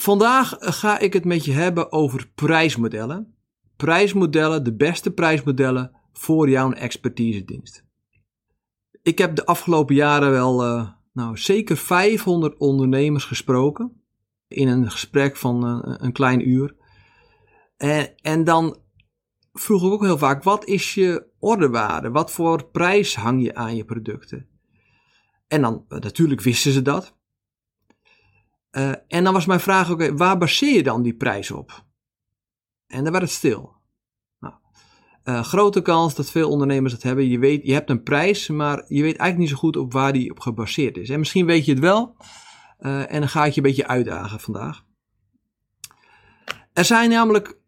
Vandaag ga ik het met je hebben over prijsmodellen. Prijsmodellen, de beste prijsmodellen voor jouw expertisedienst. Ik heb de afgelopen jaren wel uh, nou, zeker 500 ondernemers gesproken. In een gesprek van uh, een klein uur. En, en dan vroeg ik ook heel vaak: wat is je orderwaarde? Wat voor prijs hang je aan je producten? En dan, natuurlijk wisten ze dat. Uh, en dan was mijn vraag: okay, waar baseer je dan die prijs op? En dan werd het stil. Nou, uh, grote kans dat veel ondernemers dat hebben. Je, weet, je hebt een prijs, maar je weet eigenlijk niet zo goed op waar die op gebaseerd is. En misschien weet je het wel. Uh, en dan ga ik je een beetje uitdagen vandaag. Er zijn namelijk,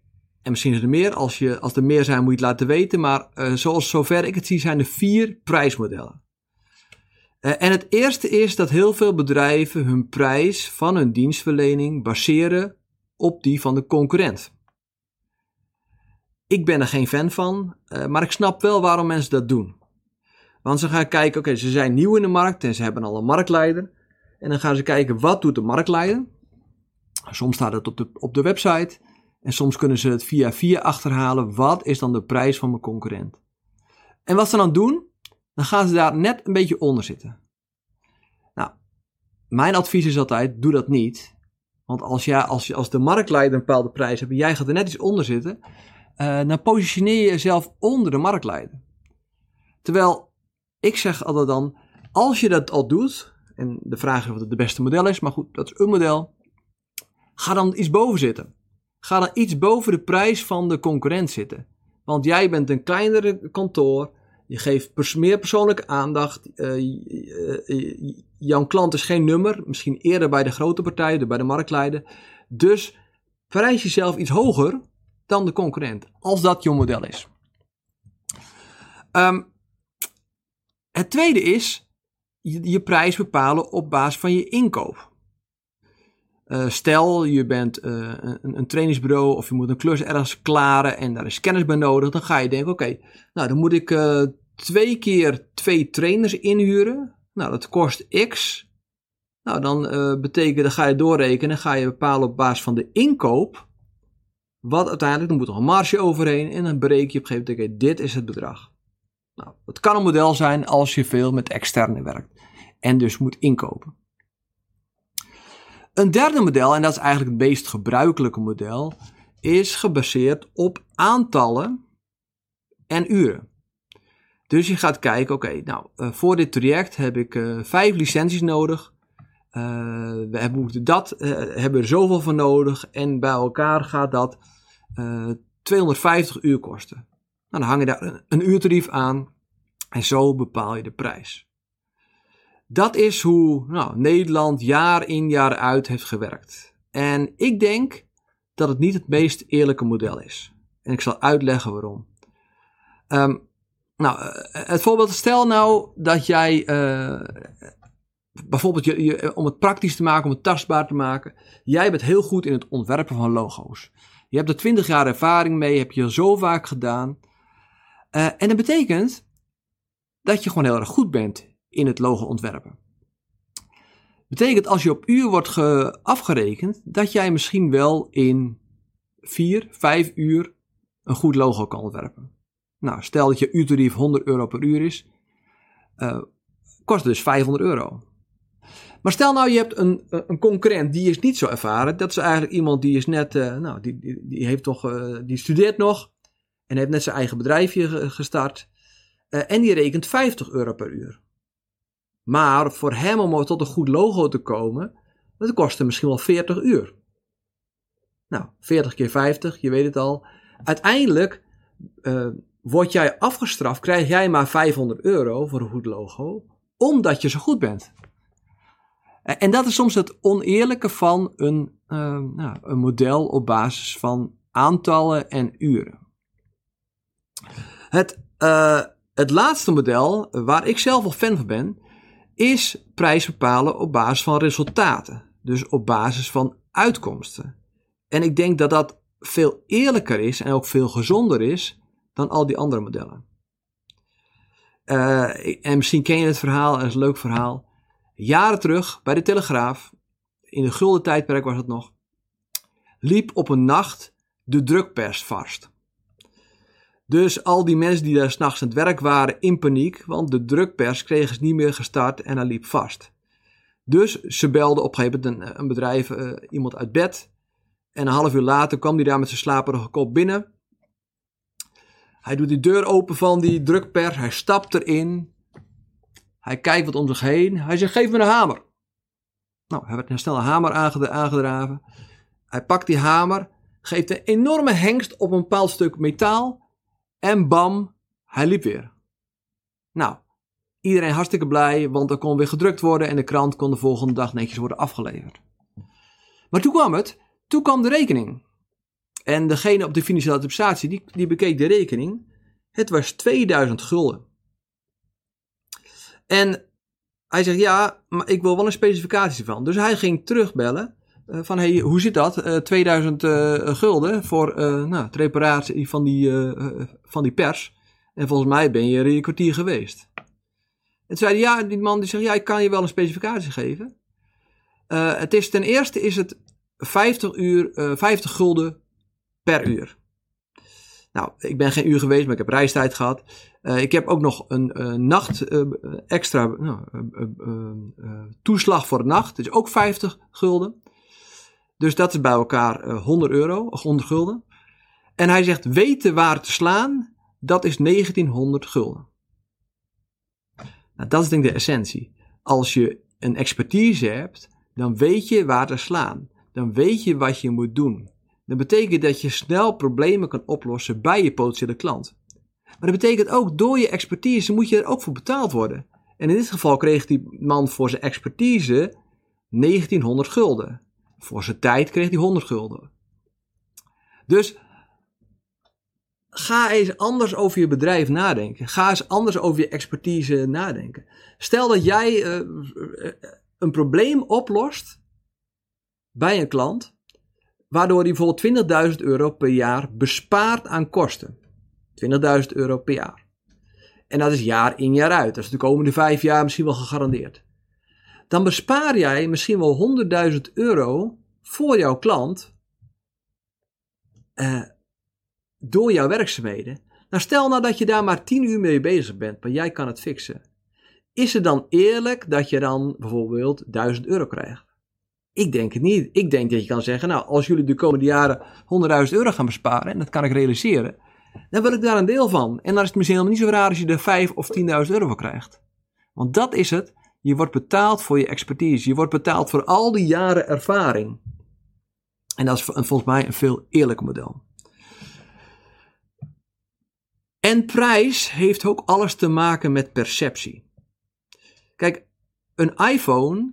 en misschien is er meer, als, je, als er meer zijn moet je het laten weten. Maar zoals zover ik het zie, zijn er vier prijsmodellen. Uh, en het eerste is dat heel veel bedrijven hun prijs van hun dienstverlening baseren op die van de concurrent. Ik ben er geen fan van, uh, maar ik snap wel waarom mensen dat doen. Want ze gaan kijken, oké, ze zijn nieuw in de markt en ze hebben al een marktleider. En dan gaan ze kijken, wat doet de marktleider? Soms staat het op de, op de website en soms kunnen ze het via via achterhalen. Wat is dan de prijs van mijn concurrent? En wat ze dan doen, dan gaan ze daar net een beetje onder zitten. Nou, mijn advies is altijd, doe dat niet. Want als, jij, als, als de marktleider een bepaalde prijs hebt en jij gaat er net iets onder zitten, uh, dan positioneer je jezelf onder de marktleider. Terwijl, ik zeg altijd dan, als je dat al doet, en de vraag is of het het beste model is, maar goed, dat is een model, ga dan iets boven zitten. Ga dan iets boven de prijs van de concurrent zitten. Want jij bent een kleinere kantoor, je geeft meer persoonlijke aandacht. Uh, uh, jouw klant is geen nummer. Misschien eerder bij de grote partijen, bij de marktleider. Dus prijs jezelf iets hoger dan de concurrent. Als dat je model is. Um, het tweede is je, je, prijs bepalen op basis van je inkoop. Stel, je bent een, een, trainingsbureau of je moet een klus ergens klaren en daar is kennis bij nodig. Dan ga je denken, oké, nou dan moet ik twee keer twee trainers inhuren. Nou, dat kost x. Nou, dan betekent, dan ga je doorrekenen, ga je bepalen op basis van de inkoop. Wat uiteindelijk, dan moet er een marge overheen en dan bereken je op een gegeven moment, dit is het bedrag. Nou, het kan een model zijn als je veel met externe werkt en dus moet inkopen. Een derde model, en dat is eigenlijk het meest gebruikelijke model, is gebaseerd op aantallen en uren. Dus je gaat kijken, oké, nou, uh, voor dit traject heb ik uh, vijf licenties nodig. Uh, we hebben, dat, hebben er zoveel van nodig en bij elkaar gaat dat 250 uur kosten. Nou, dan hang je daar een, een uurtarief aan en zo bepaal je de prijs. Dat is hoe nou, Nederland jaar in jaar uit heeft gewerkt. En ik denk dat het niet het meest eerlijke model is. En ik zal uitleggen waarom. Um, nou, het voorbeeld, stel nou dat jij uh, bijvoorbeeld je, om het praktisch te maken, om het tastbaar te maken, jij bent heel goed in het ontwerpen van logo's. Je hebt er 20 jaar ervaring mee, heb je zo vaak gedaan. Uh, en dat betekent dat je gewoon heel erg goed bent in het logo ontwerpen. Betekent als je op uur wordt afgerekend, dat jij misschien wel in 4, 5 uur een goed logo kan ontwerpen. Nou, stel dat je uurtarief 100 euro per uur is, uh, kost dus 500 euro. Maar stel nou, je hebt een, een concurrent die is niet zo ervaren. Dat is eigenlijk iemand die is net, uh, nou, die, die, die, heeft toch, die studeert nog en heeft net zijn eigen bedrijfje gestart. en die rekent 50 euro per uur. Maar voor hem om tot een goed logo te komen, dat kostte misschien wel 40 uur. Nou, 40 keer 50, je weet het al. Uiteindelijk word jij afgestraft, krijg jij maar 500 euro voor een goed logo, omdat je zo goed bent. En dat is soms het oneerlijke van een, uh, nou, een model op basis van aantallen en uren. Het, uh, het laatste model, waar ik zelf wel fan van ben, is prijs bepalen op basis van resultaten. Dus op basis van uitkomsten. En ik denk dat dat veel eerlijker is en ook veel gezonder is dan al die andere modellen. Uh, en misschien ken je het verhaal, het is een leuk verhaal. Jaren terug bij de Telegraaf, in de gulden tijdperk was het nog, liep op een nacht de drukpers vast. Dus al die mensen die daar s'nachts aan het werk waren in paniek, want de drukpers kregen ze niet meer gestart en hij liep vast. Dus ze belden op een gegeven moment een, een bedrijf, uh, iemand uit bed. En een half uur later kwam hij daar met zijn slaperige kop binnen. Hij doet die deur open van die drukpers, hij stapt erin. Hij kijkt wat om zich heen. Hij zegt: Geef me een hamer. Nou, hij werd een snel een hamer aangedraven. Hij pakt die hamer, geeft een enorme hengst op een bepaald stuk metaal. En bam, hij liep weer. Nou, iedereen hartstikke blij, want er kon weer gedrukt worden en de krant kon de volgende dag netjes worden afgeleverd. Maar toen kwam het, toen kwam de rekening. En degene op de financiële administratie, die, die bekeek de rekening. Het was 2000 gulden. En hij zegt, ja, maar ik wil wel een specificatie van. Dus hij ging terugbellen. Uh, van, hey, hoe zit dat? Uh, 2000 uh, gulden voor uh, nou, de reparatie van die, van die pers. En volgens mij ben je er een kwartier geweest. En toen zei hij, ja, die man die zegt, ja, ik kan je wel een specificatie geven. het is, ten eerste is het 50, uur, 50 gulden per uur. Nou, ik ben geen uur geweest, maar ik heb reistijd gehad. Uh, ik heb ook nog een uh, nacht uh, extra nou, toeslag voor de nacht. Dat is ook 50 gulden. Dus dat is bij elkaar 100 euro, 100 gulden. En hij zegt weten waar te slaan, dat is 1900 gulden. Nou, dat is denk ik de essentie. Als je een expertise hebt, dan weet je waar te slaan. Dan weet je wat je moet doen. Dat betekent dat je snel problemen kan oplossen bij je potentiële klant. Maar dat betekent ook, door je expertise moet je er ook voor betaald worden. En in dit geval kreeg die man voor zijn expertise 1900 gulden. Voor zijn tijd kreeg hij 100 gulden. Dus ga eens anders over je bedrijf nadenken. Ga eens anders over je expertise nadenken. Stel dat jij uh, een probleem oplost bij een klant waardoor hij bijvoorbeeld 20.000 euro per jaar bespaart aan kosten. 20.000 euro per jaar. En dat is jaar in jaar uit. Dat is de komende vijf jaar misschien wel gegarandeerd. Dan bespaar jij misschien wel 100.000 euro voor jouw klant eh, door jouw werkzaamheden. Nou, stel nou dat je daar maar 10 uur mee bezig bent, maar jij kan het fixen. Is het dan eerlijk dat je dan bijvoorbeeld 1000 euro krijgt? Ik denk het niet. Ik denk dat je kan zeggen, nou, als jullie de komende jaren 100.000 euro gaan besparen, en dat kan ik realiseren, dan wil ik daar een deel van. En dan is het misschien helemaal niet zo raar als je er 5 of 10.000 euro voor krijgt. Want dat is het. Je wordt betaald voor je expertise. Je wordt betaald voor al die jaren ervaring. En dat is volgens mij een veel eerlijker model. En prijs heeft ook alles te maken met perceptie. Kijk, een iPhone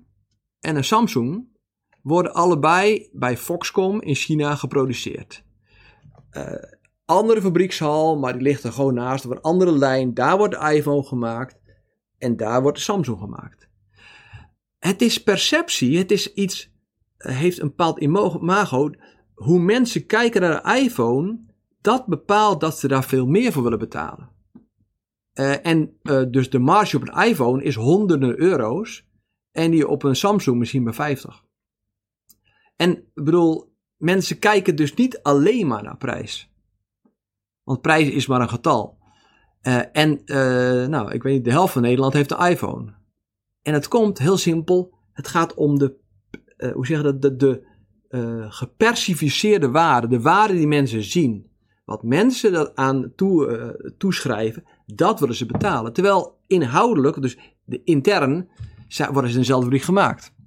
en een Samsung worden allebei bij Foxconn in China geproduceerd. Uh, andere fabriekshal, maar die ligt er gewoon naast op een andere lijn. Daar wordt de iPhone gemaakt en daar wordt de Samsung gemaakt. Het is perceptie, het is iets, eh, heeft een bepaald imago. Hoe mensen kijken naar de iPhone, dat bepaalt dat ze daar veel meer voor willen betalen. Uh, en dus de marge op een iPhone is honderden euro's en die op een Samsung misschien maar 50. En ik bedoel, mensen kijken dus niet alleen maar naar prijs. Want prijs is maar een getal. Uh, en uh, nou, ik weet niet, de helft van Nederland heeft een iPhone. En het komt heel simpel. Het gaat om de, uh, hoe zeg je dat, de, de gepersificeerde waarde. De waarde die mensen zien. Wat mensen dat aan toe, toeschrijven, dat willen ze betalen. Terwijl inhoudelijk, dus de intern, worden ze in dezelfde brief gemaakt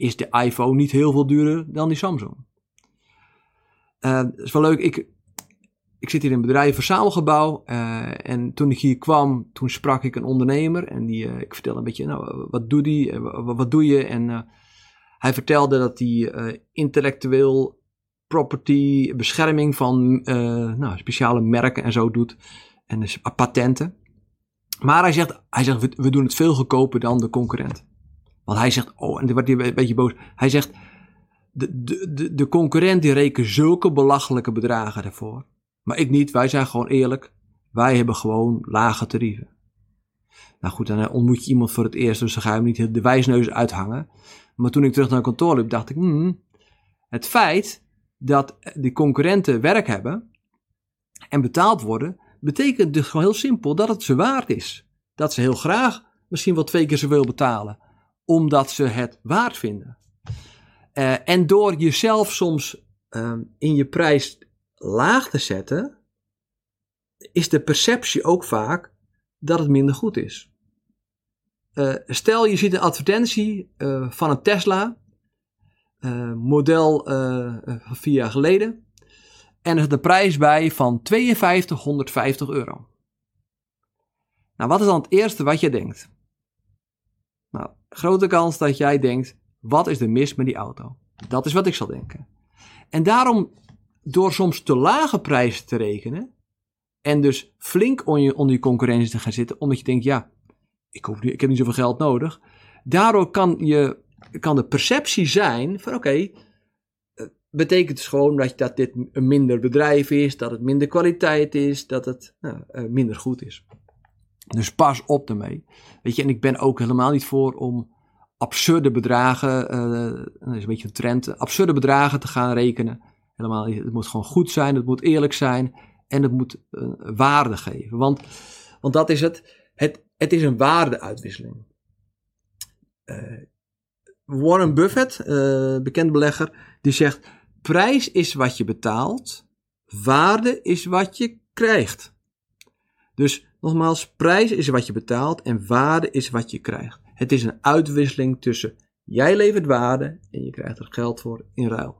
is de iPhone niet heel veel duurder dan die Samsung. Uh, is wel leuk. Ik, ik zit hier in een bedrijf, verzamelgebouw. Uh, en toen ik hier kwam, toen sprak ik een ondernemer. En die, uh, ik vertelde een beetje, nou, wat doe die? Wat, doe je? En hij vertelde dat hij intellectueel property, bescherming van nou, speciale merken en zo doet. En dus patenten. Maar hij zegt, hij zegt we, we doen het veel goedkoper dan de concurrent. Want hij zegt, oh, en dan wordt hij een beetje boos. Hij zegt, de, de, de, de concurrent die rekent zulke belachelijke bedragen ervoor. Maar ik niet, wij zijn gewoon eerlijk. Wij hebben gewoon lage tarieven. Nou goed, dan eh, ontmoet je iemand voor het eerst, dus dan ga je hem niet de wijsneus uithangen. Maar toen ik terug naar kantoor liep, dacht ik, hmm, het feit dat die concurrenten werk hebben en betaald worden, betekent dus gewoon heel simpel dat het ze waard is. Dat ze heel graag misschien wel twee keer zoveel betalen, omdat ze het waard vinden. Uh, en door jezelf soms uh, in je prijs laag te zetten, is de perceptie ook vaak dat het minder goed is. Uh, stel je ziet een advertentie uh, van een Tesla, model van vier jaar geleden, en er zit een prijs bij van 5250 euro. Nou, wat is dan het eerste wat je denkt? Grote kans dat jij denkt, wat is er mis met die auto? Dat is wat ik zal denken. En daarom, door soms te lage prijzen te rekenen, en dus flink onder je, onder je concurrentie te gaan zitten, omdat je denkt, ja, ik, niet, ik heb niet zoveel geld nodig. Daardoor kan, je, kan de perceptie zijn van, oké, eh, betekent dus gewoon dat, dat dit een minder bedrijf is, dat het minder kwaliteit is, dat het nou, eh, minder goed is. Dus pas op ermee. Weet je, en ik ben ook helemaal niet voor om absurde bedragen, uh, dat is een beetje een trend, absurde bedragen te gaan rekenen. Helemaal, het moet gewoon goed zijn, het moet eerlijk zijn en het moet uh, waarde geven. Want, want dat is het. het. Het is een waardeuitwisseling. Uh, Warren Buffett, bekend belegger, die zegt: prijs is wat je betaalt, waarde is wat je krijgt. Dus nogmaals, prijs is wat je betaalt en waarde is wat je krijgt. Het is een uitwisseling tussen jij levert waarde en je krijgt er geld voor in ruil.